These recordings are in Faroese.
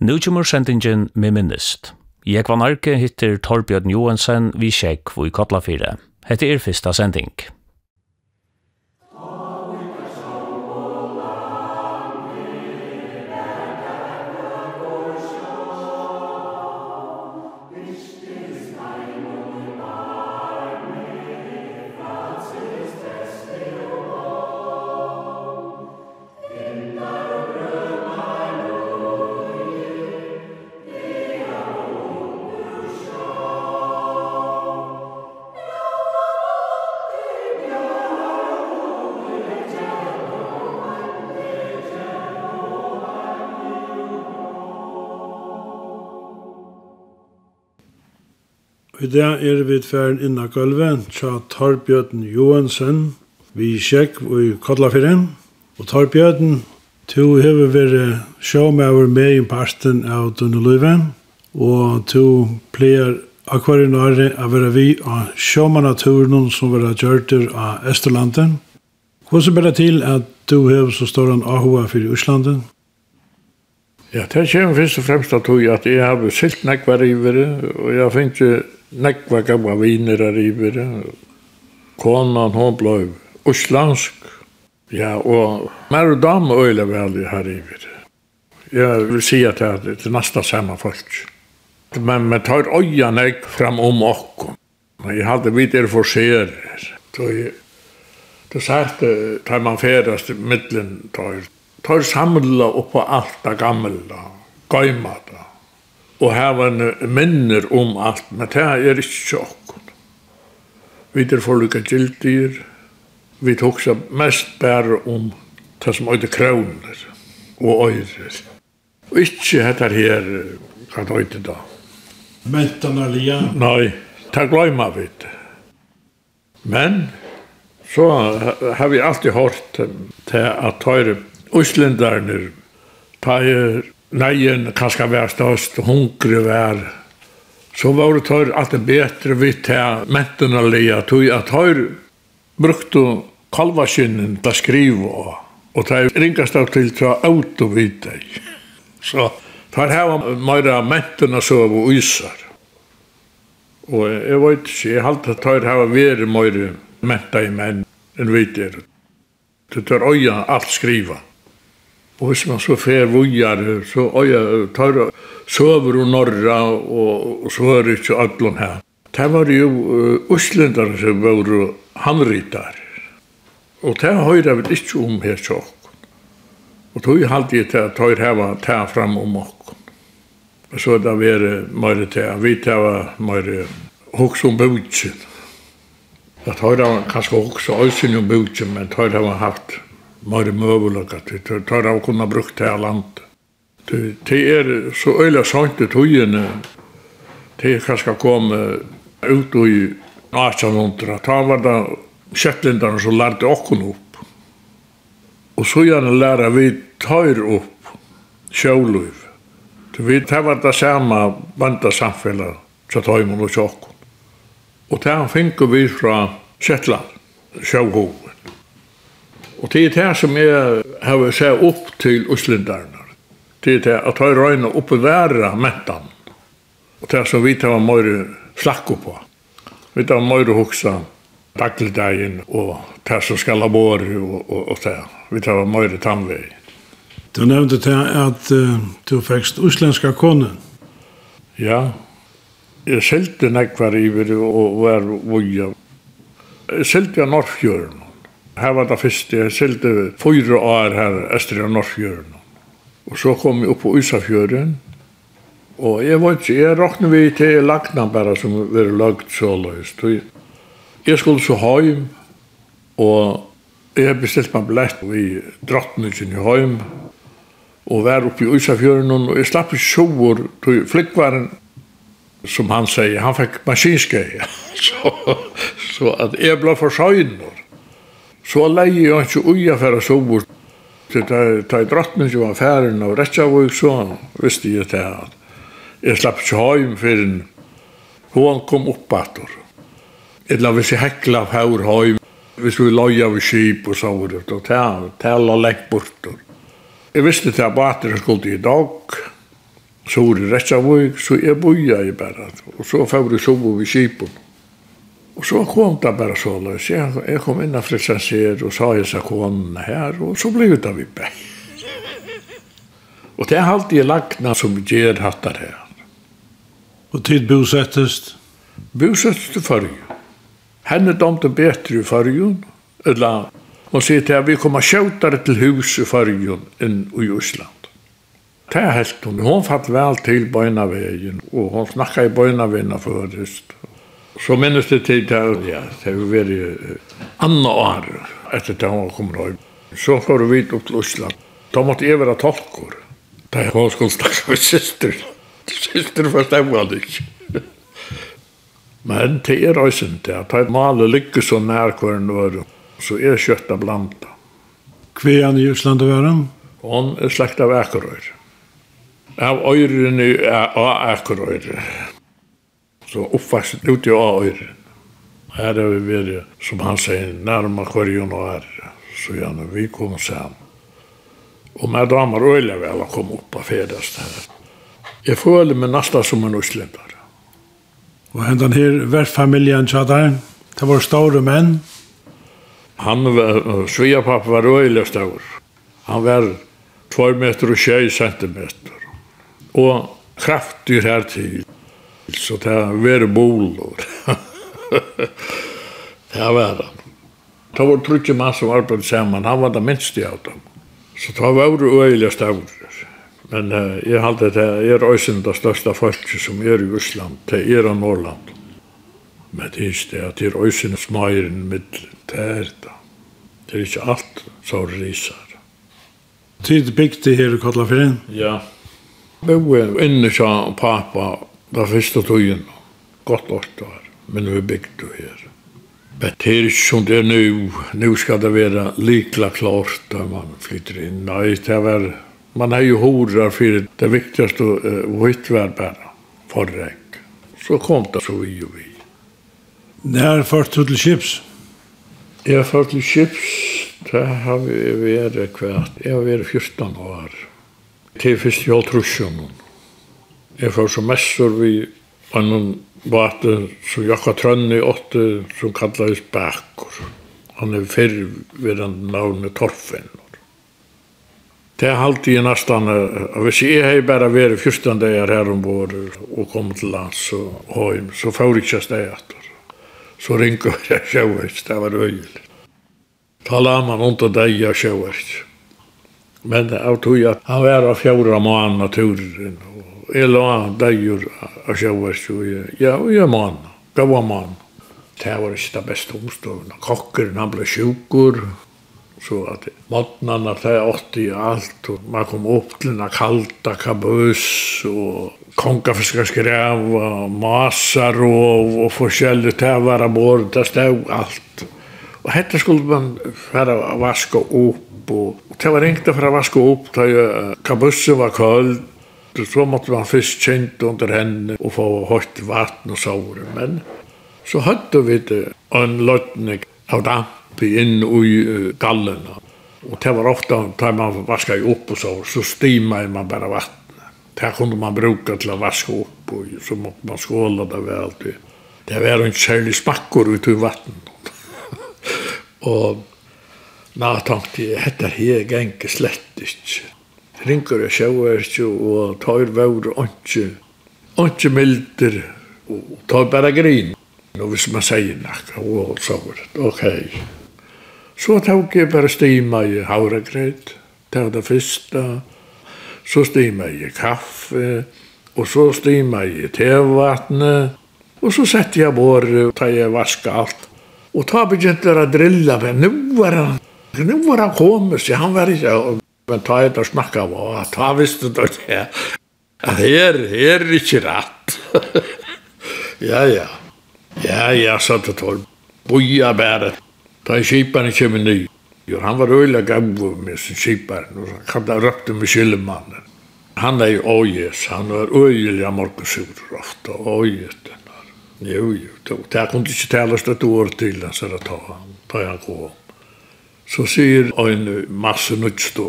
Nu kommer sendingen med minnest. Jeg var narki hittir Torbjørn Johansen vi sjekk i Kotlafire. Hette er fyrsta sending. I dag er vi tverren inna gulvet tja Torbjørn Johansen vi sjekk i Kotlafirren. Og Torbjørn, tu hever vært sjåmauer med i parten av Dunneluven, og tu pleier akvarien åre å være vi av sjåmanaturen som var gjørter av Østerlanden. Hvordan ber det til at du hever så stor en ahua for Østlanden? Ja, det kommer først og fremst at jeg, at jeg har silt nekva rivere, og jeg finnes nekva gamla viner rivere. Konan, hon blei uslansk. Ja, og mer og dame øyla vel her rivere. Jeg vil si at det er til næsta samme folk. Men vi tar øya nek fram om okkom. Men jeg hadde vidt er for forserer. Så jeg, det sagt, tar man ferast middelen tar tar samla upp på allt det gamla, gøyma det, og hava minner om allt, men det er ikke sjokken. Vi er forlika gildir, vi toksa mest bare om det som øyde kroner og øyder. Og ikke hette her, hva det øyde da. Mentan alia? Nei, det gløyma vi det. Men, så har vi alltid hørt til at tøyre Íslendarnir, ta er neien kanskje vær størst, hungri vær, så var det tør alt det betre vidt til mentene lia, tog at tør brukte kalvaskinnen til skriva, og, og tøy ringast av til tøy auto vidtøy. Så tør hava meira mentene så av uysar. Og jeg vet ikke, jeg halte at tøyr hava veri meira menta i menn enn vidtøy. tør øya alt skriva. Og hvis man så fer vujar, så øya tar søver og norra, og, og så er ikke ødlun her. Det var jo uh, Østlendar som var handritar. Og det høyra vi ikke om her tjokk. Og tog halte jeg til at tøyr heva ta fram om okkon. Og så da vere mer til at vi tar mer hoks om bøtjen. At tøyr hava kanskje hoks og øysen om bøtjen, men tøyr heva haft mer møvelige at vi tar av kunna brukt bruke det her landet. Det er så øyla sant i togene, det er kanskje kom ut i 1800, da var det kjettlindene som lærte åkken opp. Og så gjerne læra vi tøyr opp sjøliv. Vi tar var det samme vanda samfunnet til tøymon og sjåkken. Og det han finner vi fra Kjettland, sjøhov. Og det er det som jeg har sett opp til Øslindarna. Det er det at jeg røyner oppe være mentan. Og det er som vi tar mer slakko på. Vi tar mer hoksa dagligdagen og det som skal ha vår og, og, og det. Vi tar mer tannvei. Du nevnte til at uh, du fikk uslenska kone. Ja. Jeg selte nekvar iver og var vuja. Jeg selte av Norrfjøren. Her var det første, jeg selte fyra år her, Østre og Norsfjøren. Og så kom jeg opp på Ysafjøren, og jeg var ikke, jeg råkne vi til lagna bare som var lagt så løst. Jeg skulle så heim, og jeg bestilte meg billett i Drottningen i heim, og var oppe i Ysafjøren, og jeg slapp i sjoer, tog flikkvaren, som han sier, han fikk maskinskei. så, så at jeg ble for sjøyner. Så leie jeg ikke uja for å sove. Så da jeg drottene ikke var ferden av Retsjavøk, så visste jeg til at jeg slapp ikke hjem før hun kom opp etter. Jeg la hvis jeg hekla av her hjem, hvis vi løy av skip og så var det, og tala lengt bort. Jeg visste til at bater skulle i dag, så var det Retsjavøk, så jeg boja i bare. Og så får vi sove ved skipen. Og så kom det bare så løs. Jeg, jeg kom inn og frisenser og sa jeg seg konene her, og så ble det vi bæ. og det er alltid lagna som gjør hattar her. Og tid bosettest? Bosettest i fargen. Henne domte bedre i fargen, eller hun sier til at vi kommer sjøtare til hus i fargen enn i Osland. Det er helt hun. Hun fatt vel til Bøynavegen, og hun snakka i Bøynavegen først. Så minnes det til det, ja, det var veldig andre år etter det han kom nå. Så får vi opp til Osland. Da måtte jeg være tolker. Da jeg var skulle snakke med syster. Syster forstemmer han ikke. Men det er også ikke det. Da jeg maler lykke så nær hver enn år, så er kjøttet av blanda. Hva er han i Osland å være? Han er slekt av Ekerøyre. Av øyrene er av Ekerøyre så oppvast ut i øyren. Her har vi vært, som han sier, nærmere kvarjon og her, så gjerne vi kom sammen. Og med damer øyler vel å komme opp av fedest her. Jeg føler meg nesten som en uslendere. Og hentan her, verfamiljen tjadar, det var store menn. Han var, sviapappa var øyler stor. Han var 2 meter og 20 centimeter. Og kraftig her til. Så det var bol. det var det. Det var trutje mann som arbeidde sammen. Han var det minste av dem. Så det var det øyelig stavr. Men uh, jeg halte det er øysen det største folket som er i Russland. Det er i Norrland. Men det er ikke det at det er øysen smager i middelen. Det er det. Det er ikke alt som riser. Tid bygde her i Kotlafjern? Ja. Vi var inne sa pappa Da første tøyen, godt åtte år, men vi bygde det her. Men det er ikke som det er nå. Nå skal det være likla klart da man flytter inn. Nei, det var, man har jo horer for det viktigste uh, vitt var bare forreng. Så kom det så vi og vi. Når først du til Kips? Jeg først til Kips, det har vi vært kvart. Jeg har vært 14 år. Til først jeg tror ikke noen. Jeg får så messer vi annan bate som Jakka Trønni åtte som kallades Bækkur. Han er fyrr ved den navnet Torfinn. Det er alltid i nastan, nesten, hvis jeg hei bare vært fyrstan dagar her ombord og kom til lands og høym, så får jeg ikke steg etter. Så ringer jeg sjøvert, det var øyelig. Ta la man ondt og deg av sjøvert. Men av tog at han var av fjorda mann naturen og jeg la deier av sjøvers, og jeg, ja, og jeg mann, gav mann. Det var ikke det beste omstående. Kokkeren, han ble sjukker, så at måtnene til 80 og alt, og man kom opp til en kalta kabus, og kongafiskarskrav, og maser, og, og forskjellig, det var av bord, det stod alt. Og hette skulle man fære å vaske opp, og, det var ringt å å vaske opp, da kabussen var køld, så måtte man først kjent under henne og få høyt vatten og sår. Men så hadde vi det en løtning av damp inn i gallen. Og det var ofte, da man vasket opp og så, så stimet man bare vattnet. Det kunne man bruke til å vaske opp, og så måtte man skåle det ved alt det. Var en kjærlig smakker ut i vattnet. og Nei, jeg dette her gikk slett ikke ringur og sjøverk og tar vår åndsje, åndsje milder og tar bare grin. Nå hvis man sier nakka, og så var det, ok. Så tok jeg bare stima i havregreit, det var det første. Så stima i kaffe, og så stima i tevattnet, og så sett jeg båret og tar jeg vaska alt. Og ta begynte å drilla, men nu var han, nu var han komisk, han var ikke, Men ta ut og snakka av, og ta visste du det. At her, her er ikke rett. ja, ja. Ja, ja, sa det tål. Boja bæret. Ta i kiparen kjem ny. Jo, han var øyla gamle med sin kiparen, og han kallade røpte med kylemannen. Han er jo åjes, han var øyla morgensur ofte, åjes den. Jo, jo, det kunne ikke tales et år til, han sier at ta han, ta han gå. Så sier en masse nødstå,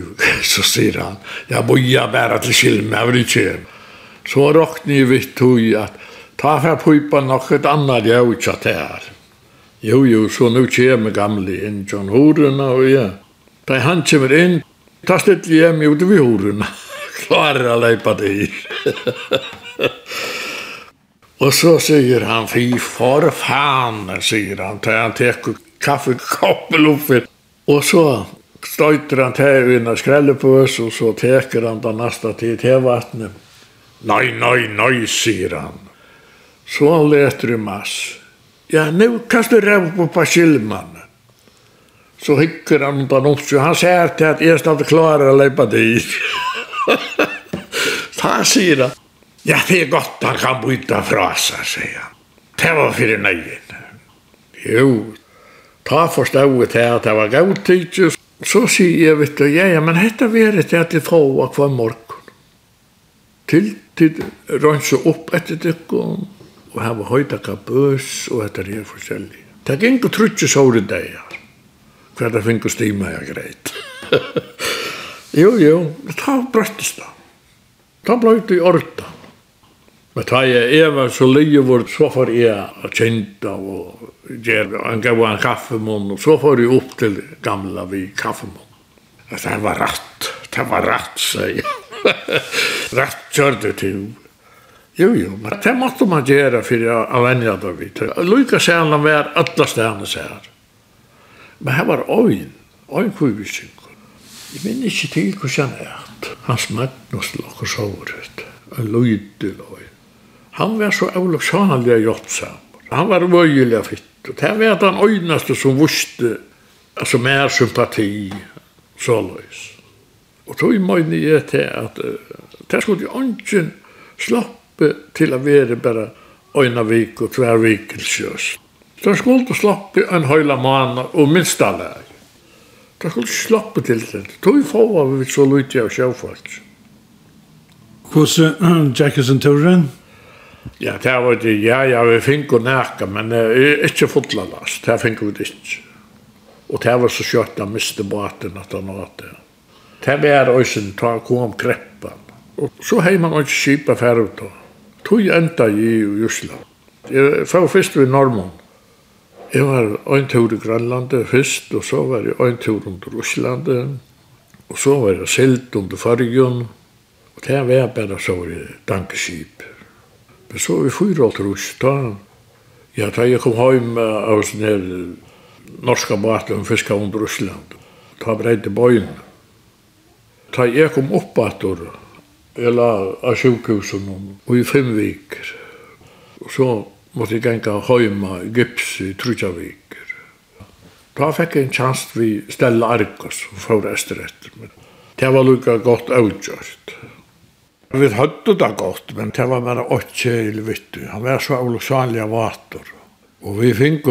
så sier han, jeg boja bare til skilme, jeg vil ikke hjem. Så råkne jeg vidt tog at, ta fra pipa nok et annet jeg vil ikke til her. Jo, jo, så nå kommer gamle inn, John Horena og jeg. Da han kommer inn, ta stilt hjem, jo, det vi Horena. Klarer å leipa det Og så sier han, fy for faen, sier han, til han teker kaffekoppel uppe. og så stöjter han till en skrällepös och så teker han den nästa till tevattnet. Nej, nej, nej, säger han. Så han leter i mass. Ja, nu kastar du jag på persilman. Så hickar han den upp så han säger till att jag snart klarar att lägga dit. så han säger han. Ja, det er godt han kan byta fraser, sier han. Det var fyrir nøyen. Jo, Ta forstod vi til at det var gaut gautikis. Så sier jeg, vet du, ja, ja, men dette var det til at de få av hver morgen. Til til rønse opp etter dykken, og her var høydakka bøs, og etter det er forskjellig. Det er ikke trutje sår i deg, ja. Hva det finner stima ja, greit. jo, jo, det tar brøttes da. Ta bløyt i orta. Men da jeg var så lige vår, så får jeg kjent av og han gav en kaffemån, og så får jeg opp til gamla vi kaffemunn. Det var ratt, det var ratt, sier jeg. ratt kjørte til. Jo, jo, men det måtte man gjøre for å vennja det vi. Lykke seg han var alle stedene sier. Men her var øyn, øyn kuvisynker. Jeg minner ikke til hvordan han er. Han smøtt noe slags overhøyt. En lydig øyn. Han var så avloksanlig jottsam. Han var vøyelig fitt. Og det var den øynaste som vuste altså mer sympati så løs. Og tog møyne jeg til at uh, det skulle ikke slappe til å være bare øyna vik og tver vik til sjøs. Det skulle slappe en høyla mann og minst alle. Det skulle slappe til det. Tog få av vi så lute av sjøfolk. Hvordan, Jackson Torren? Ja, det var det, ja, ja, vi fikk å nækka, men uh, ikke fotla last, det fikk vi ikke. Og det var så kjøtt han miste baten at han var det. Det var også ta kom kreppan. Og så hei man ikke kipa færre ut da. Tog enda i Jusland. Jeg var først ved Norman. Jeg var en tur i Grønlandet først, og så var jeg en tur under Russlandet. Og så var jeg silt under Fargen. Og det var bare så var jeg dankeskip. Men så i fyra alt hos, da, ja, da jeg kom heim av sånne her norska mat og fiska under Russland, da breide bøyen. Da jeg kom opp atur, jeg la av sjukhusen og i fem viker, og så måtte jeg genga heim av gips i trutja viker. Da fikk jeg en tjans vi stelle Argos for fyrir etter men det var lukka gott avgjørt. Vi hadde det godt, men det var bare åtte kjøl, vet du. Han var så oloksalig av vater. Og vi fikk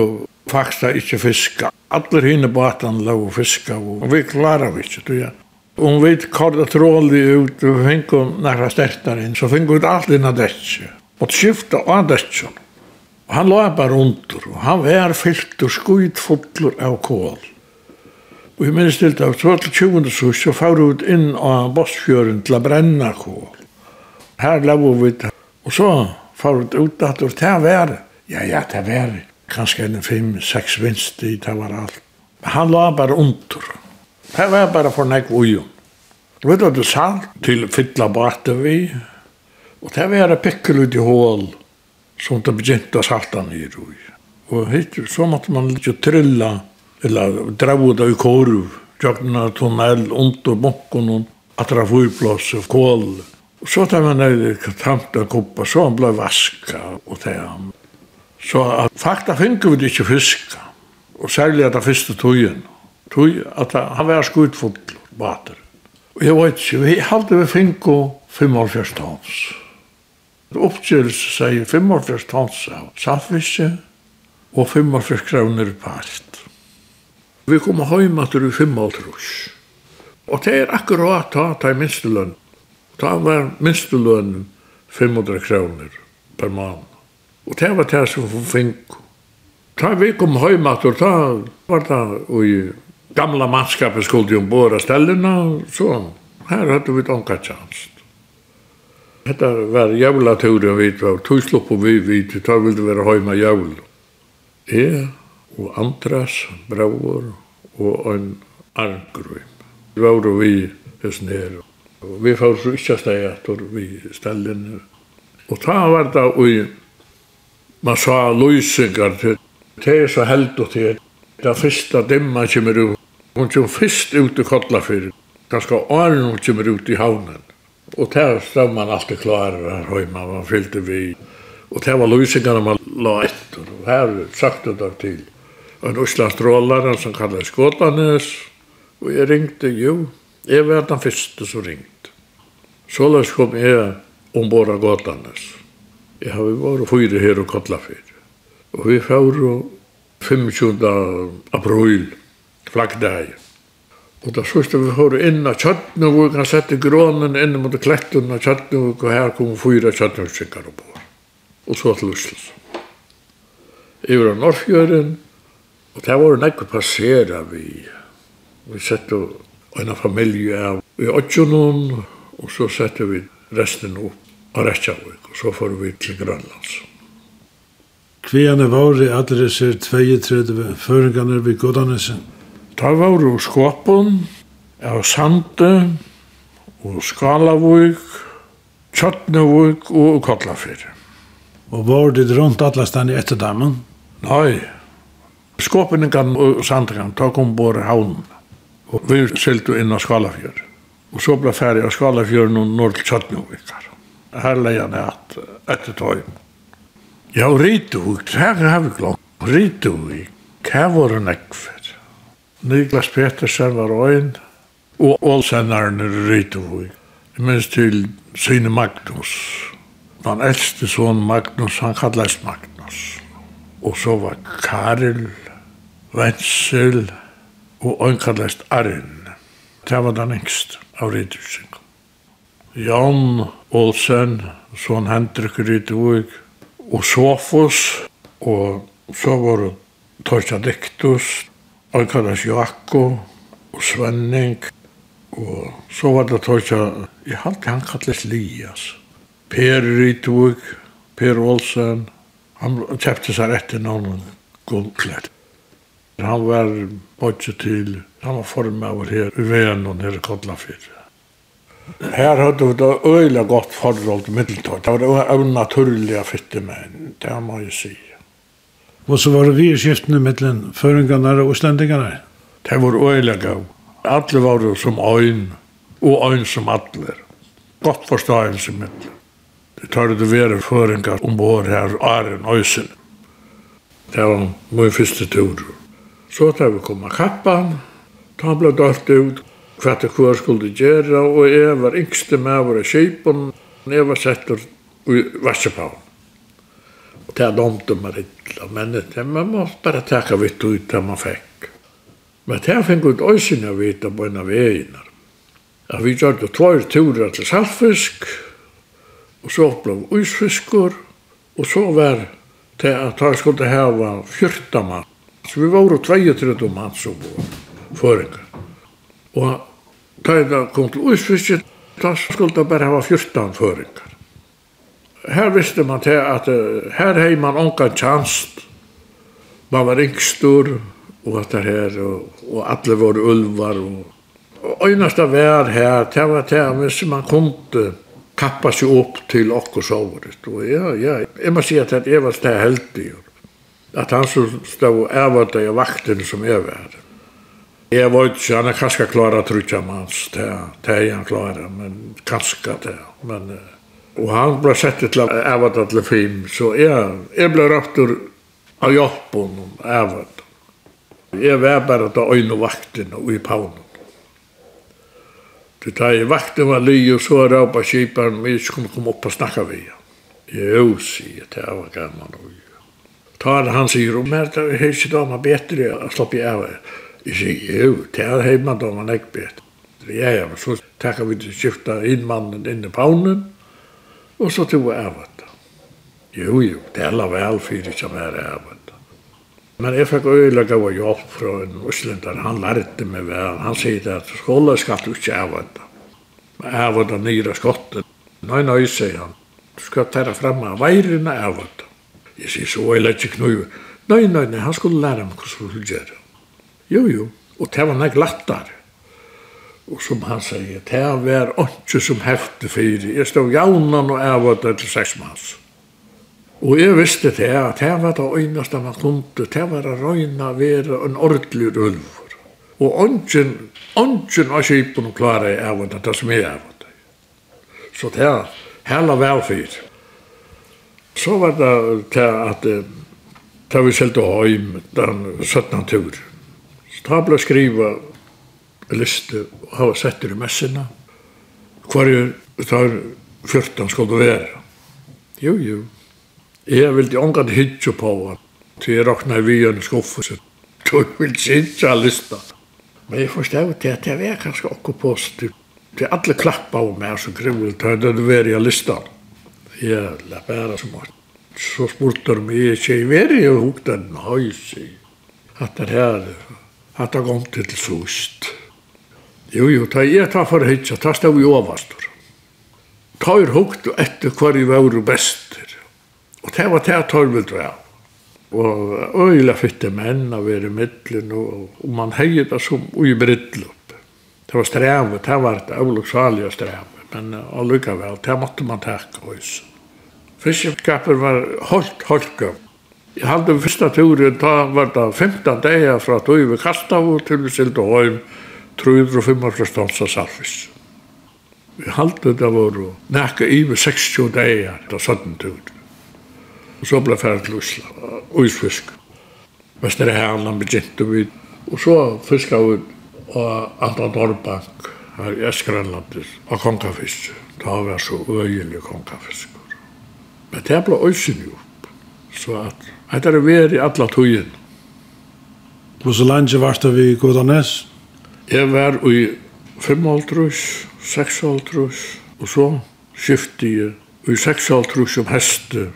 faktisk ikke fiska. Alle henne batene lå og fiska, og vi klarer vi ikke, du ja. Om vi korda tråli ut og fikk næra stertar inn, så fikk vi alt inn av dette. Og skifta av dette. Og han lå bare under, og han var fyllt og skuitfullt av kål. Og jeg minnes til det, av 12-20 så, så vi ut inn av Bossfjøren til å brenna kål her lavo vi det. Og så får vi ut at det var vær. Ja, ja, det var kanskje en fem, seks vinst i, det var alt. Han la bare under. Det var bare for nek ujo. Vi vet du salt til fylla baten vi, og det var pikkel ut i hål som det begynte å salta ned i. Og hit, så måtte man litt trilla, eller dra ut av korv, tjøkna tunnel, under bokken, atra fyrplass, kål, Og så tar man ned tamt og kuppa, så han ble vaska og det han. Så at fakta finner vi ikke fiska, og særlig at det første tøyen. Tøy, at han var skutfull bater. Og jeg vet ikke, vi halte vi finner 45 tons. Oppgjørelse sier 45 tons av saltfiske og 45 kroner part. Vi kom hjemme til 55. Og det er akkurat ta, ta i minste lønn. Da var minstelønnen 500 kroner per måned. Og det var det som hun fikk. Da vi kom hjemme, da var det i gamla mannskapet skulle jo båda stellene, så her hadde vi donka tjanst. Hetta var jævlaturen vi var, tog slopp og vi vi da ville vi være hjemme jævl. Jeg og Andras, Braur og en Arngrøym. Vi var vi hesten Og vi får så ikke steg at vi stellen. Og ta var det og man sa løysingar til det er så held og til det første dimma kommer ut. Hun kommer først ut i Kotlafyr. Ganske åren hun kommer ut i havnen. Og der stod man alltid klarer her hjemme, man fyllte vi. Og det var løsingene man la etter. Og her sagt det der til. En Øslandstrålare som kallet Skåtanes. Og jeg ringte, jo, jeg var den første som ringte. Så løs kom jeg ombord av gåtanes. Jeg har vært fyre her og kattla fyre. Og vi fjorde 25. april, flaggdag. Og da sørste vi fjorde inn av kjøttene, hvor vi kan sette grånen inn mot kletten av kjøttene, og her kom fyre kjøttene ombord. Og så til Øsland. Jeg var av Norrfjøren, og det var nekko passera vi. Vi sette en familie av i Øtjonån, Og så sette vi resten opp av Rettjavik, og så får vi til Grønlands. Kvianne var i alle disse 32 føringene ved Godanesen. Da var det Skåpen, av Sande, og Skalavik, Kjøttnevik og Kotlafyr. Og var det rundt alle stedene etter Nei. Nei. kan og Sandekan tok ombord havnen. Og vi skilte inn av Skalafjøret. Og så ble ferdig av Skalafjøren og nord til Tjøtnjovikar. Her leia han at etter tøy. Ja, Rytevik, her har vi glom. Rytevik, hva var han ekfer. Niklas Petersen var øyn, og ålsenderen er Rytevik. Jeg minns til Sine Magnus. Den eldste son Magnus, han kallast Magnus. Og så var Karel, Vensel, og han kallast Arne. Det var den yngst av Rydersing. Jan Olsen, son Hendrik Rydevig, og Sofus, og så var det Torsa Diktus, Alcaraz Jakko, og Svenning, og så var det Torsa, jeg halte han kallet Lias. Per Rydevig, Per Olsen, han kjøpte seg etter navnet Gullklett. Han var bodde til, han var formaver her i veien og nere Kodlafyr. Her hadde vi det øyla godt forhold til middeltøy. Det var en naturliga fytte med det må jeg si. Og så var det vi i skiftene mittelen, føringene og islendingene? Det var øyla gav. Alle var det som øyn, og øyn som alle. Godt forståelse mittelen. Det tar det være føringer ombord her, Aren Øysen. Det var min første tur. Så tar vi komma kappan, ta ble dalt ut, hva det hver skulle gjøre, og jeg var yngste med våre kjipen, og jeg var sett i Vassepavn. Og det er dumt om man ikke, men det, man må bare takke vitt ut det man fikk. Men det er fikk ut øysen jeg vidt på en av veiene. Ja, vi gjør det tvær turer til saltfisk, og så ble vi isfiskur, og så var det at jeg skulle hava 14 mann Så vi var 32 mann som var føringar. Og da jeg kom til Øysfiske, da skulle det bare ha 14 føringar. Her visste man til at her hei man onka tjanst. Man var yngstur og at det her, og, og alle var ulvar. Og, og øynasta vær her, det var til hvis man kunde kappa seg opp til okkur sovet. Og ja, ja, jeg må si at jeg var steg heldig. Og at han som stod ævende i vakten som jeg var. Jeg var ikke, han er kanskje klar klara trutja mans, det er han klara, men kanskje det. Men, og han ble sett til ævende til film, så jeg, jeg ble raptur av hjelpen om ævende. Jeg var bare til øyne vakten og i paunen. Det tar i vakten var ly og så raupa kiparen, jeg skulle komme opp og snakka vi. Jo, sier det, var gammel og tar han sig om här, det är inte dama bättre att slå på av. Jag säger, jo, det är hemma dama näck bättre. Ja, ja, men så tackar vi till skifta in mannen in i paunen, och så tog jag av det. Jo, jo, det är väl för som är av det. Men jag fick öjliga vår jobb från Östländaren, han lärde mig väl, han säger att skolan ska du inte av det. Men av det nyra skottet. Nej, nej, säger han. Du ska ta fram av vajrena av det. Jeg sier så, jeg lærte ikke noe. Nei, nei, nei, han skulle lære meg hvordan han skulle gjøre. Jo, jo, og det var nek lattar. Og som han sier, det var ikke som hefte fyrir. Jeg stod jaunan og jeg var der til seks manns. Og jeg visste det, at det var det øyneste man kunne, det var det røyna være en ordentlig ulver. Og ønsken, ønsken av kipen og klare jeg var det, det som jeg var det. Så det er hele velfyr. Så var det til at da vi selte høym den 17. tur. Så da ble skriva liste og hava sett i messina. Hvar er tar 14 skal du være? Jo, jo. Jeg vil ikke omgå hitje på han. Til jeg rakna i vyen skuffe, så du vil ikke lista. Men jeg forstår til at jeg er kanskje okkur positiv. Til alle klappa av meg som grivil, til at du er i listan. Ja, la bæra som var. Så spurte de meg, ikke i veri, og hukk den høys i. At det her, at det kom til sust. Jo, jo, ta jeg ta for hitja, ta stav i ovastor. Ta er hukk etter hver i vauru bestir. Og det var det tar vil dra. Og øyla fytte menn av er i middelen, og, og man heier det som ui brittlup. Det var strevet, det var det avloksalige strevet, men allukkavel, det måtte man takka høysen. Fiskeskapet var holdt holka. Jeg hadde fyrsta turen, ta var det 15 dager fra tog vi kastav til vi silte høym stans av salvis. Vi halde det var nekka iver 60 dager da sånn turen. Og så ble ferdig til Ísland, uisfisk. Vesterhælan begynte vi, og så fiska vi og Alta Norrbank her i Eskrænlandis, og kongafisk. Da var så øyelig kongafisk. Men det ble øysen jo. Så at, det er veri alla tøyen. Hvor så langt var det vi i Godanes? Jeg var i 55, 56, og så skiftet jeg i seks 56 om heste.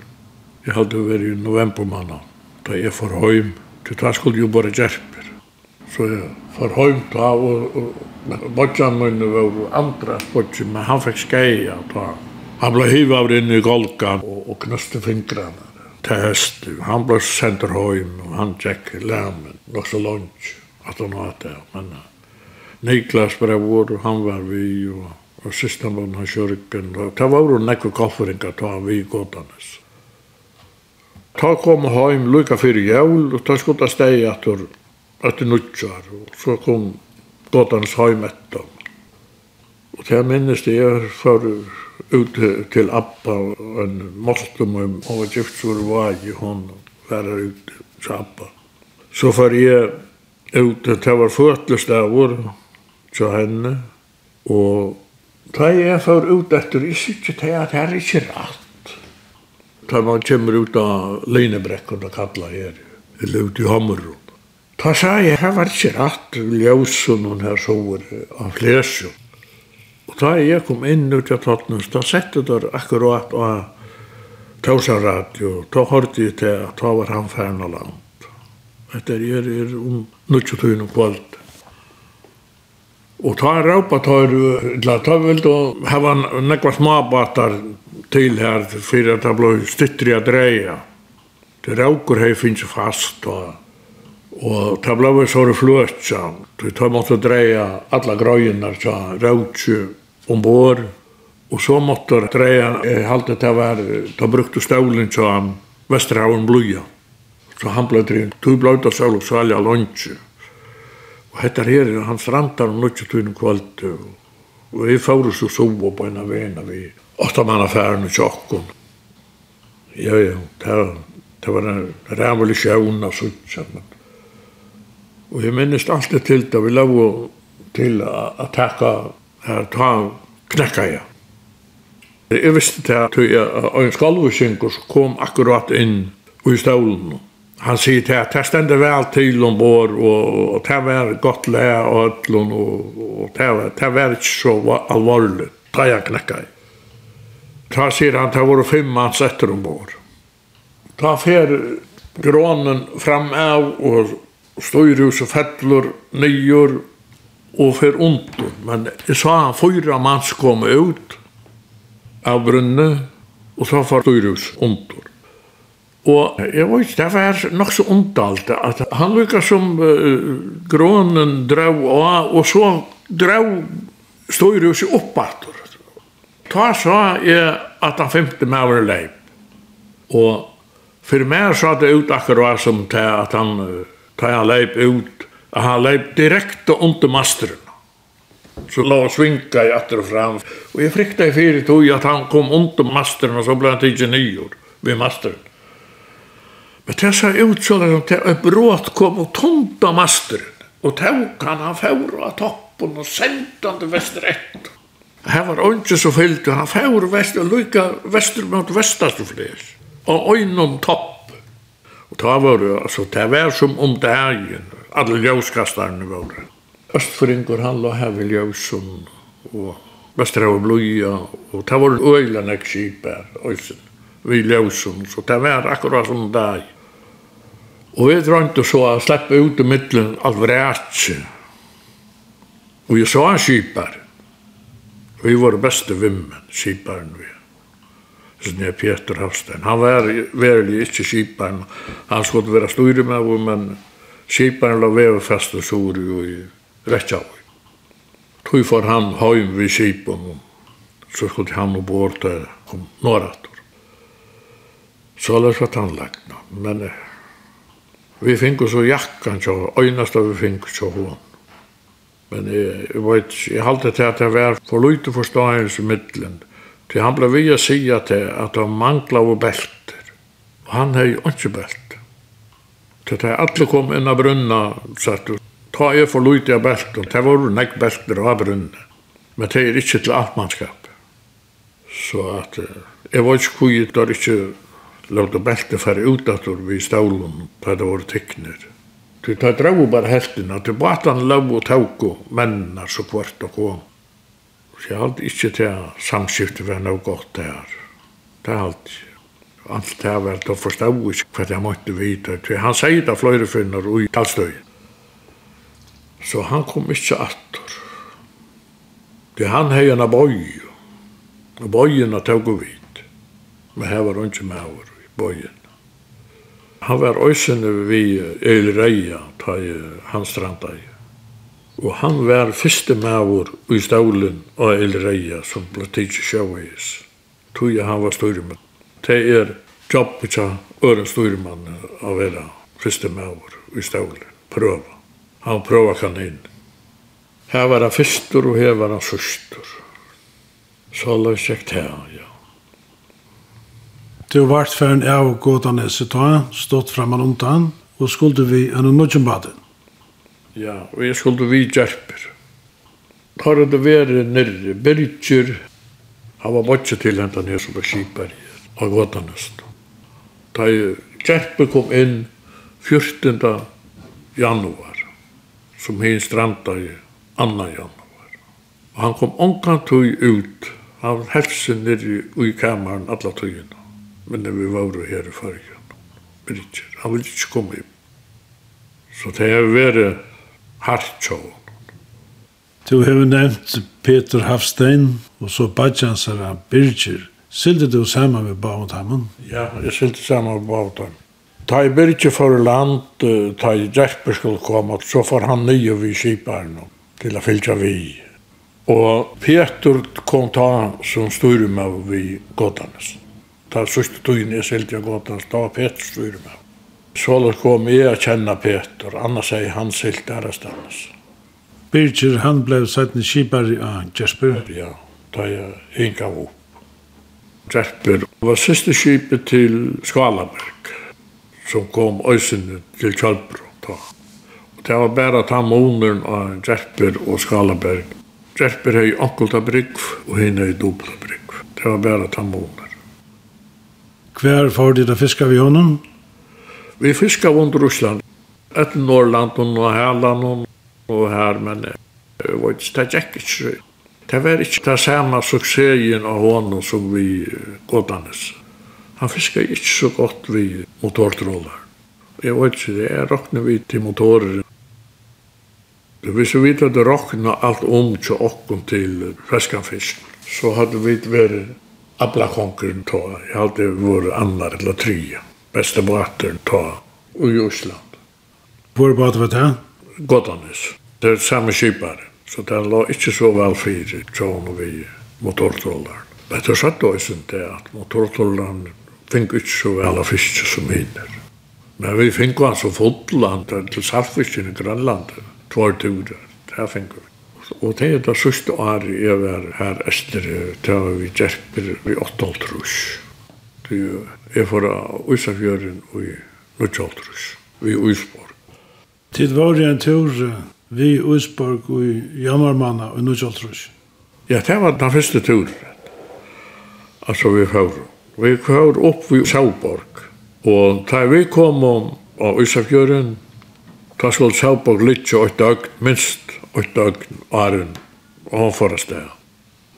Jeg hadde vært i novembermannen, da jeg for høym, til da skulle jo bare gjerper. Så jeg for høym da, og, og, og bodjan min var andre bodjan, men han fikk skeia da. Han ble hivet av inn i golkan og, og knuste fingrene til høsten. Han ble sendt hjem og han tjekk i nok så langt at han var det. Men Niklas ble vår han var vi og, og siste mann han kjørken. Det var jo nekve kofferingar ta vi i Gåtanes. Ta kom heim lukka fyrir jævul og ta skutta steg etter, etter nutjar og så kom Gåtanes heim etter. Og det minnes det jeg for ut til Abba, og en moslum, hun var gift for vagi, hun var ut til Abba. Så for jeg ut, det var føtlestavur til henne, og da jeg for ut etter, jeg synes ikke til at det er ikke rett. Da man kommer ut av linebrekken og kallar her, eller ut i Hammerum. Da sa jeg, det var ikke rett, ljøsen hun her sover av flesjum da jeg kom inn ut av Tottenhus, da sette der akkurat av Tausa Radio, da hørte jeg til at da var han ferna land. Etter jeg er om nødtjøtøyen om kvalt. Og ta raupa tar, la ta vil du hava nekva smabatar til her fyrir at det blei styttri a dreia. Det raukur hei finnst fast og Og ta blei så det fløtja. Du tar måtte dreia alla grøynar, sa rautju ombord, og så måtte jeg dreie, jeg halte det var, da brukte stålen til han, Vesterhavn Bluja. Så han ble drevet, du ble ut av støvlen, så alle lunsje. Og hette her, han strandar om nødvendig tøyne kvalt, og jeg fåre så sove på en av en av vi, åtta mann affæren og tjokken. Ja, ja, det var, det var en rævlig sjøvn og sånt, Og jeg minnes alltid til det, vi lov til å takke ta knekka ja. Jeg visste det at en skalvursingur kom akkurat inn i stålen. Han sier til at det stender vel til om vår, og det var godt le og ødlen, og det var ikke så alvorlig. Da jeg knekka jeg. Da sier han, det var fem manns etter om vår. Da fer grånen fram av, og styrhus og fettler, nyer, og fer undan. Men jeg sa han fyra manns kom ut av brunne, og så var Dyrhus undan. Og jeg vet, det var nok så ondalt at han lykka som uh, grånen drau av, og så drau Støyrhus i oppator. Ta sa jeg at han femte med over leip. Og for meg sa det ut akkurat som til at han, ta han leip ut at han leip direkte under masteren. Så la han svinka i atter og fram. Og jeg frykta i fyrir tog at han kom under masteren, og så ble han tidsi nyår ved masteren. Men det sa ut så at et brått kom og tonta masteren, og tog han han fjord av toppen og sendte han til vestrett. Her var ikke så fyllt, han fjord vest, og lykka vestur mot vestastu fles, og øynom topp. Og ta var det, altså, det var som om dagen, alle ljóskastarene våre. Østfringur han la her ved ljósum og Vesterhav Bluja og det var øyla nek skipar øysen vi ljósum så det var akkurat som dag. Og vi drømte så å slippe ut i middelen av vrætse. Og jeg så en skipar. vi var beste vimmen, skiparen vi. Sånn er Peter Hafstein. Han var verlig ikke skiparen. Han skulle være styrir med, men Skiparen la veva fast og sori og i Rettjavøy. Tui for han heim vi skipen, så skulle han og bort der om norrator. Så løs var tannlegna, men vi finko så jakkan tja, øynast vi finko tja hon. Men jeg, jeg vet, ikke, jeg halte til at jeg var for lite forståelse i middelen, til han ble vi å si at, at han mangla og belter, og han hei ikke belter. Til det alle kom inn av brunna, satt og ta jeg for lute av belt, det var nek belter av brunna. Men det er ikke til alt mannskap. Så at, jeg var ikke kujit, da er ikke lagde beltet færre ut at vi stålen, da det var tekner. Så det drev bare heltina, til batan lov og tauk og mennene så kvart og kom. Så jeg halte ikke til samskiftet var noe godt det her. Det halte ikke. Alt det var at han forstod ikke hva jeg måtte vite. Han sier det flere finner i talstøyen. Så han kom ikke atter. Det han hei en aboi. Og boien har og vidt. Men her var han ikke med over i boien. Han var øysene ved Eilreia, ta i hans. Og han var fyrste maur i stålen av Eilreia som ble tidsi sjøveis. Tui han var styrmet det er jobbet til øre styrmannen å være første maur i stålen. Prøva. Han prøva kanin. Her var han fyrstur og her var han søster. Så la vi sjekk til han, ja. Du vart færen av gåtanese ta, stått framan undan, og skulle vi enn nødgjum baden. Ja, og jeg skulle vi hjelper. Har det vært nere, Birgir, han var bortse til hentan her som var skipar i av Gotanest. Da Kjerpe kom inn 14. januar, som hei stranda i 2. januar. Og han kom omkant tog ut, han helsen nere i kameran alla tøyina, men vi var her i fargen. Bridger, han ville ikke komme inn. Så det har vært hardt sjån. Du har nevnt Peter Hafstein, og så badjansara Birger, Silde du saman med Bautamon? Ja, jeg silde saman med Bautamon. Ta i byrkje for land, ta i Jesper skulle komme, så får han nye vi kiparen til å fylja vi. Og Peter kom ta som styrer av vi Godanes. Ta sørste tøyen jeg silde av da var Peter styrer meg. Så kom jeg å kjenne Peter, annars er han silt ærestannes. Birgir, han ble satt en kipare i Jesper? Ja, ta jeg Inga Vop. Djerper var siste skipet til Skalaberg, som kom øysene til Kjølbro. Da. Og det var bare ta måneden av Djerper og Skalaberg. Djerper hei ankelta brygg, og henne hei dobla brygg. Det var bare ta måneden. Hver får de å fiske vi honom? Vi fiskar under Russland. Et Norrland og Hæland og her, men jeg vet ikke, det er ikke Det var ikke det samme suksessen av honom som vi Gåtanes. Han fiskar ikke så godt vi motortrålar. Jeg vet ikke, det er råkne vi til motorer. Hvis vi vet at det råkne alt om til åkken til feskanfisk, så hadde vi vært ablakonkeren ta. Jeg hadde vært annar eller tre. Beste båter ta i Osland. Hvor båter var det? Gåtanes. Det er samme kiparen. Så den lå ikke så vel fire tjån og vi motortrollaren. Men det er satt da ikke det at motortrollaren fink ikke så vel av fiske som hinner. Men vi fink var så fotland til saltfisken i Grønland, tvær turer, det fink vi. Og det er det sørste året jeg var her ester, det var vi Gjerper i Åttaltrus. Det er fra Øysafjøren og i 9 vi i Øysborg. Tid var det en tur vi Øsborg i Jammermanna og Nudjaltrus. Ja, det var den første turen. Altså vi får. Vi får opp i Sjauborg. Og da vi kom om av Øsafjøren, da skulle Sjauborg litt og et dag, minst et dag, Aren, og han får sted.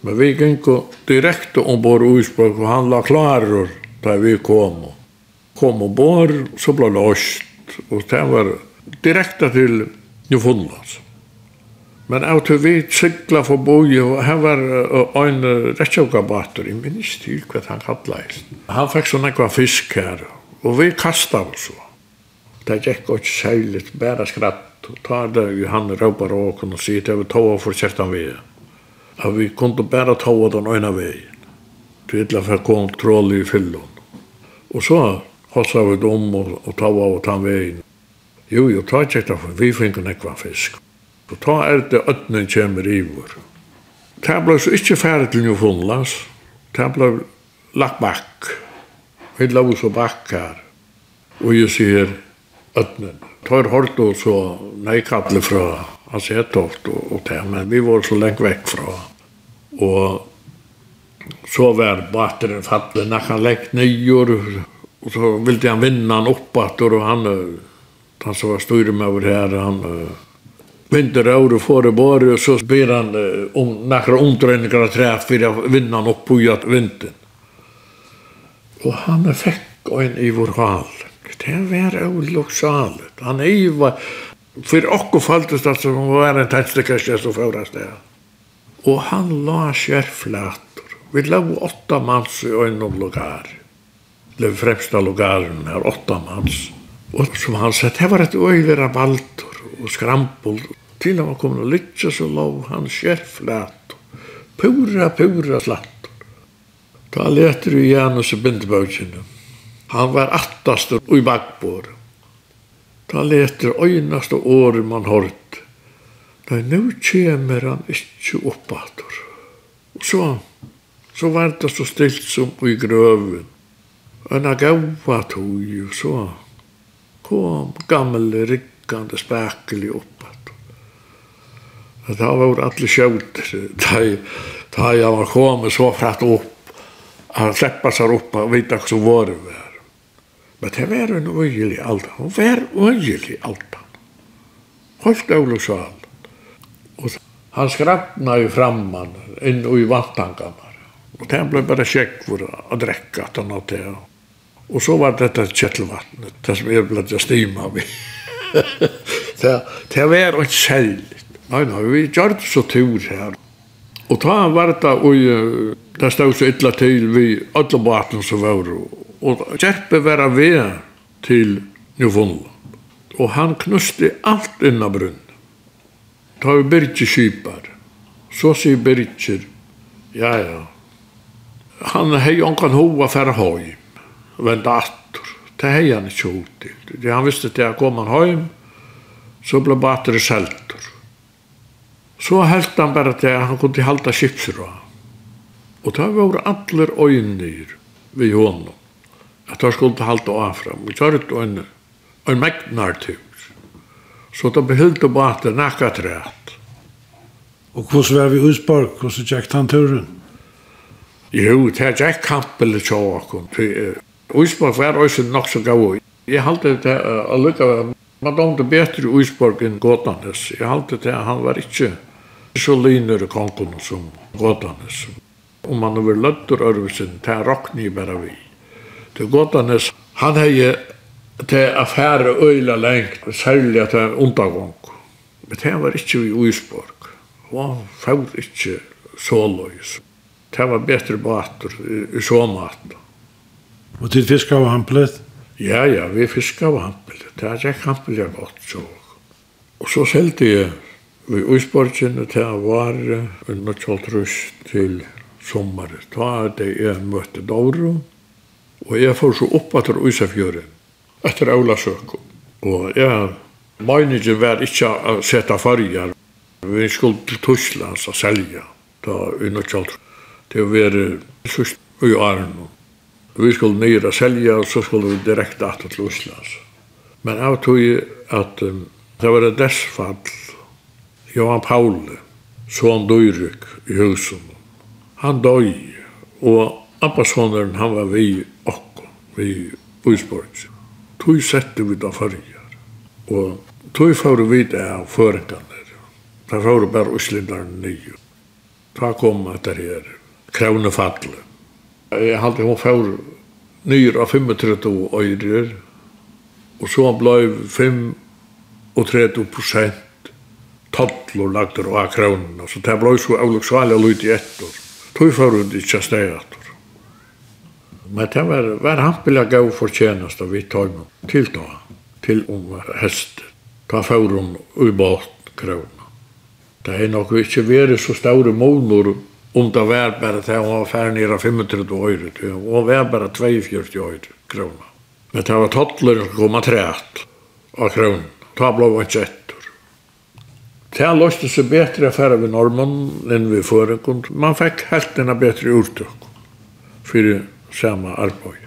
Men vi gikk direkte ombord i Øsborg, og han la klarer da vi kom. Kom ombord, så ble det ost, og det var direkte til jo fullas. Men av til vi sykla for boi, og her var ein rettjøkabater, jeg minns til hva han kallet. Han fikk sånn ekva fisk her, og vi kasta oss. Det gikk ikke særlig, bare skratt, og ta det jo han råpar og kunne si til vi tåa for kjertan vi. At vi kunne bare tåa den øyna vei, Til etla for trål i fyllen. Og så hossa vi dom og, og tåa og ta veien. Jo, jo, ta tjekta for vi finner nekva fisk. Og ta er det ötnen kjemmer i vår. Ta ble så ikkje færre til Newfoundlands. Ta ble lagt bakk. Vi la oss og bakk her. Og jeg sier ötnen. Ta er hårdt og så neikattle fra Asetoft og, og det, men vi var så lengt vekk fra. Og så var bateren fattelig, nakkan lengt nyer, og så ville han vinna han oppater, og han han så var styrmöver här, han uh, vinter får det bara och så ber han uh, om några omträningar att träff för att vinna upp på jat vintern. Och han fick en i vår hal. Det var olycksaligt. Han är var för och faltest att som var en tändstickare som förast det. Og han la skjerflater. Vi låg åtta mans i en lokal. Den fremsta lokalen her, åtta mans. Og som han sa, det var et øyvera valdur og skrampul. Til han var kommet og lytja så lov han skjerflat. Pura, pura slatt. Da leter vi Janus i bindebøkjene. Han var attastur ui bakbor. Da leter øynast og året man hård. Da nu kjemer han ikkje oppator. Og så, så var det så stilt som ui grøven. Enn a gaua tog, og så, kom gamle rikkande spekelig opp at det var alle sjøvd, da jeg var kommet så fratt opp han sleppa seg opp og vet hva som var det var. men det var en øyelig alt han var øyelig alt holdt Olof Sal. Og han skrapna jo framman inn i vattankammar og det ble bare sjekk for å drekke at han hadde det Og så var dette kjettelvattnet, det som jeg ble til stima vi. det, det var ikke selv. Nei, nei, vi gjør det så tur her. Og da var det og det stod så illa til vi alle baten som var. Og kjerpe var ved til Newfoundland. Og han knuste alt innan brunn. Ta vi Birgit Kipar. Så sier Birgit, ja, ja. Han hei onkan hoa færa høy vända attor. Det här han inte ut till. Han visste att jag kom han hem så blev bara attor sältor. Så helt han bara att han kunde halta chipser av. Og det var allir øynir vi honom. At han skulle halta avfram. Vi kjørt en, en megnartur. Så det behilte bare at det nakket rett. Og hvordan var vi utspørg? Hvordan gikk han turen? Jo, det gikk kampelig til åkken. Uisborg var også nok så gav. Jeg halte det allukka, man domte bedre Uisborg enn Gåtanes. Jeg halte det han var ikke så lyner i kongen som Gåtanes. Om man var løtter Ørvesen, det er råkni bare vi. Til Gåtanes, han hei til affære øyla lengt, særlig at det er undergång. Men det var ikke i Uisborg. Og han fag ikke så løys. Det var bedre bater i så maten. Og til fisk av hamplet? Ja, ja, vi fisk av hamplet. Det er ikke hamplet jeg godt så. Og så selte jeg i Øysborgen til jeg var under Kjoltrus til sommeret. Da er det jeg møtte Dauro, og jeg får så opp etter Øysafjøren, etter Aula Søko. Og jeg, mener ikke var ikke å sette farger. Vi skulle til Tyskland og selge da under Kjoltrus. Det var sørst i Arnum. Vi skulle nyra selja, og så skulle vi direkte atle til Oslo. Men av tog at um, det var et dessfall. Johan Pauli, son han i husen. Han døy, og Abbasoneren han var vi okko, vi Ísborgs. Tog sette vi da farger, og tog fyrir vi det av føringarnir. Da fyrir bare Oslindaren nye. Da kom at det her, krevne fallet Jeg halte hun får nyr av 35 øyrer, og så han blei 35 prosent tottler lagt av kronen, så det blei så avluksvalg og lyt i etter. Tog får hun ikke steg etter. Men det var, var hampelig gav fortjenest av vi tar med til da, til om var hest. Da får hun ubåt kronen. Det er nok ikke vært så store måneder om det var bare til å var ferdig nere 35 år, hun var bare 42 øyre kroner. Men det var tattler som kom træt av kronen. Ta blå var ikke etter. Det løste seg bedre affære ved normen enn ved førekund. Man fikk helt en bedre urtøk for samme arbeid.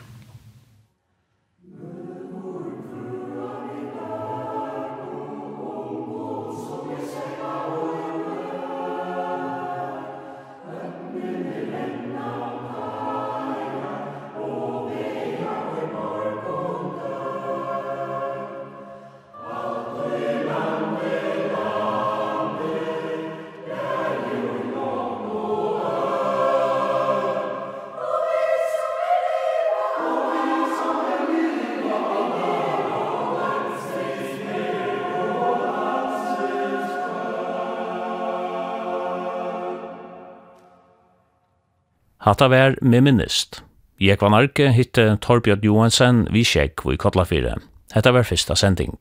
Hatta vær med minnist. Jeg var narki hitte Torbjørn Johansen vi sjekk i Kotlafire. Hetta var fyrsta sending.